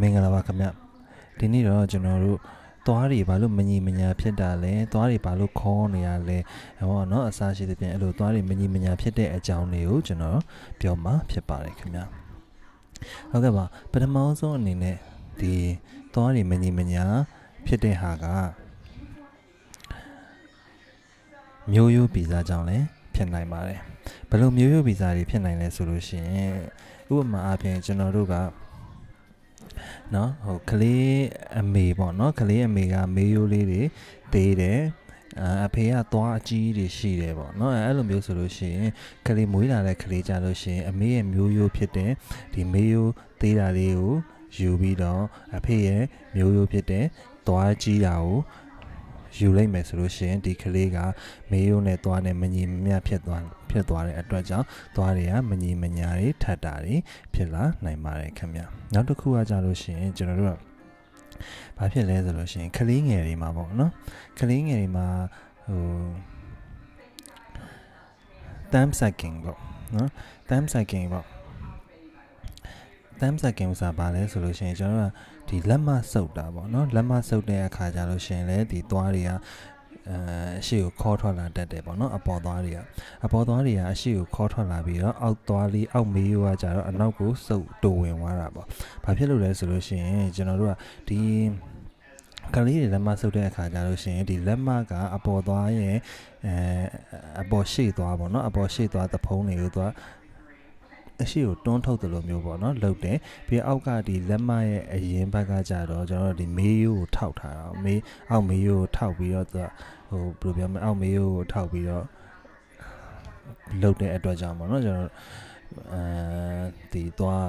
မင်္ဂလာပါခင်ဗျဒီနေ့တော့ကျွန်တော်တို့သွားတွေဘာလို့မညီမညာဖြစ်တာလဲသွားတွေဘာလို့ခေါ်နေရလဲဟောနော်အစားရှိသဖြင့်အဲ့လိုသွားတွေမညီမညာဖြစ်တဲ့အကြောင်းတွေကိုကျွန်တော်ပြောမှာဖြစ်ပါတယ်ခင်ဗျဟုတ်ကဲ့ပါပထမဆုံးအနေနဲ့ဒီသွားတွေမညီမညာဖြစ်တဲ့ဟာကမျိုးရိုးဗီဇကြောင့်လည်းဖြစ်နိုင်ပါတယ်ဘယ်လိုမျိုးရိုးဗီဇတွေဖြစ်နိုင်လဲဆိုလို့ရှိရင်ဥပမာအားဖြင့်ကျွန်တော်တို့က နော်ဟိုကလေးအမေပေါ့နော်ကလေးအမေကမေးရိုးလေးတွေသေးတယ်အဖေကသွားအကြီးတွေရှိတယ်ပေါ့နော်အဲ့လိုမျိုးဆိုလို့ရှိရင်ကလေးမွေးလာတဲ့ကလေးကြလို့ရှိရင်အမေရဲ့မျိုးရိုးဖြစ်တဲ့ဒီမေးရိုးသေးတာလေးကိုယူပြီးတော့အဖေရဲ့မျိုးရိုးဖြစ်တဲ့သွားကြီးတာကို ယူလိုက်မယ်ဆိုလို့ရှိရင်ဒီကလေးကမေးရိုးနဲ့သွားနဲ့မညီမမျှဖြစ်သွားဖြစ်သွားတဲ့အတွက်ကြောင့်သွားတွေကမညီမညာတွေထပ်တာတွေဖြစ်လာနိုင်ပါတယ်ခင်ဗျနောက်တစ်ခုကကြလို့ရှိရင်ကျွန်တော်တို့ကဘာဖြစ်လဲဆိုလို့ရှိရင်ကလေးငယ်တွေမှာပေါ့နော်ကလေးငယ်တွေမှာဟို thumb sucking ပေါ့နော် thumb sucking ပေါ့ thumb sucking ဆိုတာဘာလဲဆိုလို့ရှိရင်ကျွန်တော်တို့ကဒီလက်မဆုပ်တာပေါ့နော်လက်မဆုပ်တဲ့အခါကျလို့ရှိရင်လည်းဒီသွားတွေကအရှိကိုခေါ်ထွက်လာတတ်တယ်ပေါ့နော်အပေါ်သွားတွေကအပေါ်သွားတွေကအရှိကိုခေါ်ထွက်လာပြီးတော့အောက်သွားလေးအောက်မေးရိုးကကြတော့အနောက်ကိုစုပ်တိုးဝင်သွားတာပေါ့ဘာဖြစ်လို့လဲဆိုလို့ရှိရင်ကျွန်တော်တို့ကဒီကလေးတွေလက်မဆုပ်တဲ့အခါကျလို့ရှိရင်ဒီလက်မကအပေါ်သွားရဲ့အဲအပေါ်ရှေ့သွားပေါ့နော်အပေါ်ရှေ့သွားသဖုံးတွေကိုသွား အရှိကိုတွန်းထုတ်တယ်လို့မျိုးပေါ့နော်လှုပ်တယ်ပြီးအောက်ကဒီလက်မရဲ့အရင်ဘက်ကကြတော့ကျွန်တော်တို့ဒီမေးရိုးကိုထောက်ထားတာမေးအောက်မေးရိုးကိုထောက်ပြီးတော့သူကဟိုဘယ်လိုပြောမလဲအောက်မေးရိုးကိုထောက်ပြီးတော့လှုပ်တဲ့အတွက်ကြောင့်ပေါ့နော်ကျွန်တော်အဲဒီသွား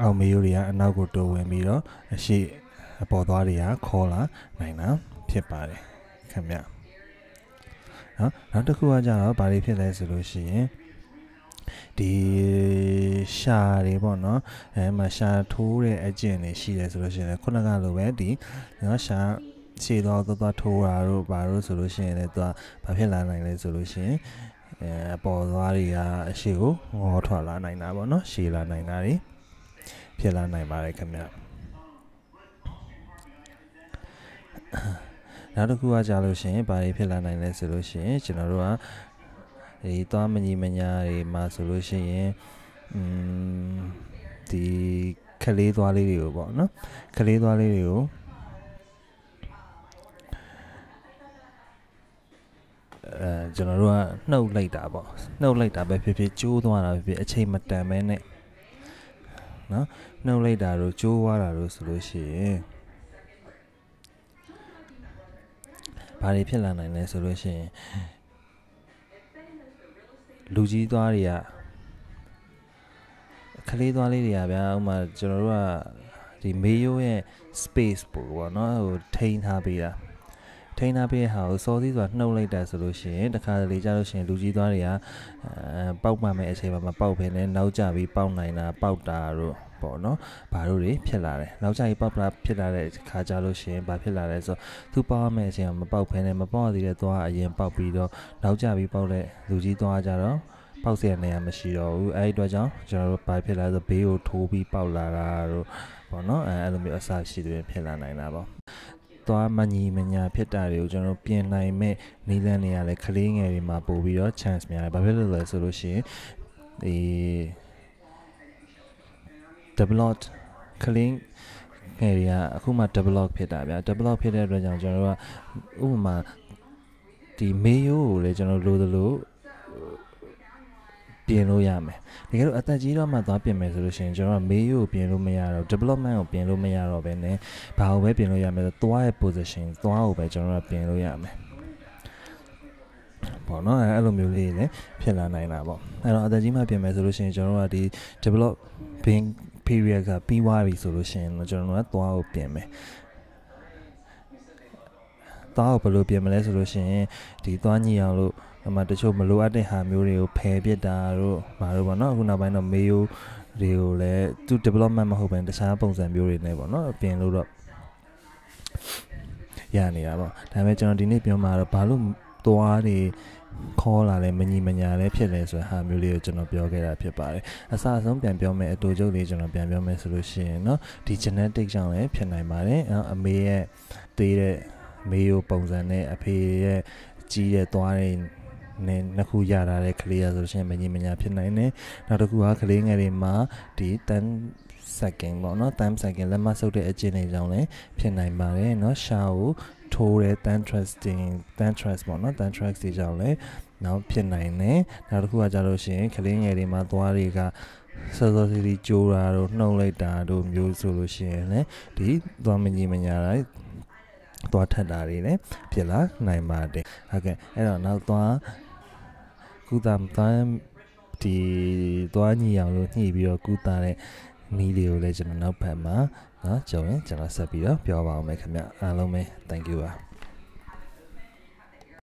အောက်မေးရိုးတွေကအနောက်ကိုတိုးဝင်ပြီးတော့အရှိအပေါ်သွားတွေကခေါ်လာနိုင်တာဖြစ်ပါတယ်ခင်ဗျ နော်နောက်တစ်ခုကကြတော့ဘာတွေဖြစ်လဲဆိုလို့ရှိရင်ဒီရှာတွေပေါ့နော်အဲမှာရှာထိုးတဲ့အကျင့်တွေရှိတယ်ဆိုလို့ရှိရင်ခုနကလိုပဲဒီနော်ရှာခြေတော့သွားသွားထိုးတာတို့ဘာလို့ဆိုလို့ရှိရင်လည်းသူကဘာဖြစ်လာနိုင်လဲဆိုလို့ရှိရင်အဲအပေါ်သွားတွေကအရှိကိုငေါထွက်လာနိုင်တာပေါ့နော်ရှည်လာနိုင်တာတွေဖြစ်လာနိုင်ပါတယ်ခင်ဗျ နောက်တစ်ခုကကြာလို့ရှိရင်ဘာတွေဖြစ်လာနိုင်လဲဆိုလို့ရှိရင်ကျွန်တော်တို့ကဒီသွားမညီမညာတွေမှာဆိုလို့ရှိရင်อืมဒီခလေးသွားလေးတွေကိုပေါ့နော်ခလေးသွားလေးတွေကိုအဲကျွန်တော်တို့ကနှုတ်လိုက်တာပေါ့နှုတ်လိုက်တာပဲဖြစ်ဖြစ်ကျိုးသွားတာပဲဖြစ်အချိန်မတန်မဲနဲ့နော်နှုတ်လိုက်တာတို့ကျိုးသွားတာတို့ဆိုလို့ရှိရင် ဘာတွေဖြစ်လာနိုင်လဲဆိုလို့ရှိရင်လူကြီးသွားတွေကခလေးသွားလေးတွေကဗျာဥမာကျွန်တော်တို့ကဒီမေယိုရဲ့ space ပို့ပေါ့နော်ဟိုထိန်းထားပေးတာထိန်းထားပေးတဲ့ဟာကိုစောသီးဆိုတာနှုတ်လိုက်တာဆိုလို့ရှိရင်တခါတလေကြာလို့ရှိရင်လူကြီးသွားတွေကအဲပေါက်မှမယ်အချိန်မှာမပေါက်ဖ ೇನೆ နောက်ကျပြီးပေါက်နိုင်တာပေါက်တာတို့ ပေါ့နော်ဘာလို့တွေဖြစ်လာတယ်နောက်ကျရင်ပေါက်လာဖြစ်လာတဲ့ခါကြလို့ရှိရင်ဘာဖြစ်လာလဲဆိုတော့သူပေါက်မယ်အချိန်မှာမပေါက်ဖ ೇನೆ မပေါက်သေးတဲ့သွားအရင်ပေါက်ပြီးတော့နောက်ကျပြီးပေါက်တဲ့လူကြီးသွားကြတော့ပေါက်เสียနေရမရှိတော့ဘူးအဲဒီအတွက်ကြောင့်ကျွန်တော်တို့ဘာဖြစ်လာဆိုဘေးကိုထိုးပြီးပေါက်လာတာတို့ပေါ့နော်အဲအဲ့လိုမျိုးအဆရှိတွေဖြစ်လာနိုင်တာပေါ့သွားမညီမညာဖြစ်တာတွေကိုကျွန်တော်ပြင်နိုင်မဲ့နီးလန်းနေရလဲကလေးငယ်တွေမှာပို့ပြီးတော့ chance များတယ်ဘာဖြစ်လို့လဲဆိုလို့ရှိရင်ဒီ developed ကလေးငယ်တွေကအခုမှ develop ဖြစ်တာဗျာ develop ဖြစ်တဲ့အတွက်ကြောင့်ကျွန်တော်တို့ကဥပမာဒီမေယိုးကိုလည်းကျွန်တော်လိုသလိုပြင်လို့ရမယ်တကယ်လို့အသက်ကြီးတော့မှသွားပြင်မယ်ဆိုလို့ရှိရင်ကျွန်တော်ကမေးရိုးကိုပြင်လို့မရတော့ development ကိုပြင်လို့မရတော့ဘဲနဲ့ဘာကိုပဲပြင်လို့ရမယ်ဆိုသွားရဲ့ position သွားကိုပဲကျွန်တော်ကပြင်လို့ရမယ်ပေါ့နော်အဲ့လိုမျိုးလေးလည်းဖြစ်လာနိုင်တာပေါ့အဲ့တော့အသက်ကြီးမှပြင်မယ်ဆိုလို့ရှိရင်ကျွန်တော်တို့ကဒီ developing period ကပြီးသွားပြီဆိုလို့ရှိရင်ကျွန်တော်တို့ကသွားကိုပြင်မယ်သွားကိုဘယ်လိုပြင်မလဲဆိုလို့ရှိရင်ဒီသွားညှိအောင်လို့အမှတချို့မလိုအပ်တဲ့ဟာမျိုးတွေကိုဖယ်ပစ်တာတို့ဘာလို့ပေါ့နော်အခုနောက်ပိုင်းတော့မေယိုတွေကိုလည်းသူ development မဟုတ်ဘဲတခြားပုံစံမျိုးတွေနဲ့ပေါ့နော်ပြင်လို့တော့ရနေတာပေါ့ဒါပေမဲ့ကျွန်တော်ဒီနေ့ပြောမှာတော့ဘာလို့သွားတွေ ခေါ်လာလဲမညီမညာလဲဖြစ်လဲဆိုတဲ့ဟာမျိုးလေးကိုကျွန်တော်ပြောခဲ့တာဖြစ်ပါတယ်အစအဆုံးပြန်ပြောမယ်အတူချုပ်လေးကျွန်တော်ပြန်ပြောမယ်ဆိုလို့ရှိရင်เนาะဒီ genetic ကြောင့်လည်းဖြစ်နိုင်ပါတယ်เนาะအမေရဲ့သေးတဲ့မေယိုပုံစံနဲ့အဖေရဲ့ကြီးတဲ့သွားတဲ့နဲ့နှစ်ခုရတာတဲ့ကလေးရဆိုလို့ရှိရင်မညီမညာဖြစ်နိုင်တယ်နောက်တစ်ခုကကလေးငယ်တွေမှာဒီတန် second ပေါ့နော် time second လက်မဆုပ်တဲ့အကျင့်တွေကြောင့်လည်းဖြစ်နိုင်ပါတယ်เนาะရှာကို ထိုးတဲ့ tan trusting tan trust ပေါ့နော် tan trust တွေကြောင့်လည်းနောက်ဖြစ်နိုင်တယ်နောက်တစ်ခုကကြလို့ရှိရင်ကလေးငယ်တွေမှာသွားတွေကစောစောစီစီကြိုးတာတို့နှုတ်လိုက်တာတို့မျိုးဆိုလို့ရှိရင်လည်းဒီသွားမကြီးမညာတိုင်းသွားထက်တာတွေလည်းဖြစ်လာနိုင်ပါတယ်ဟုတ်ကဲ့အဲ့တော့နောက်သွားကုသသွားဒီသွားညီအောင်လို့ညှိပြီးတော့ကုသတဲ့ မီလီကိုလည်းကျွန်တော်နောက်ဖက်မှာနော်ကြုံရင်ကျွန်တော်ဆက်ပြီးတော့ပြောပါအောင်မယ်ခင်ဗျအားလုံးပဲ thank you ပါ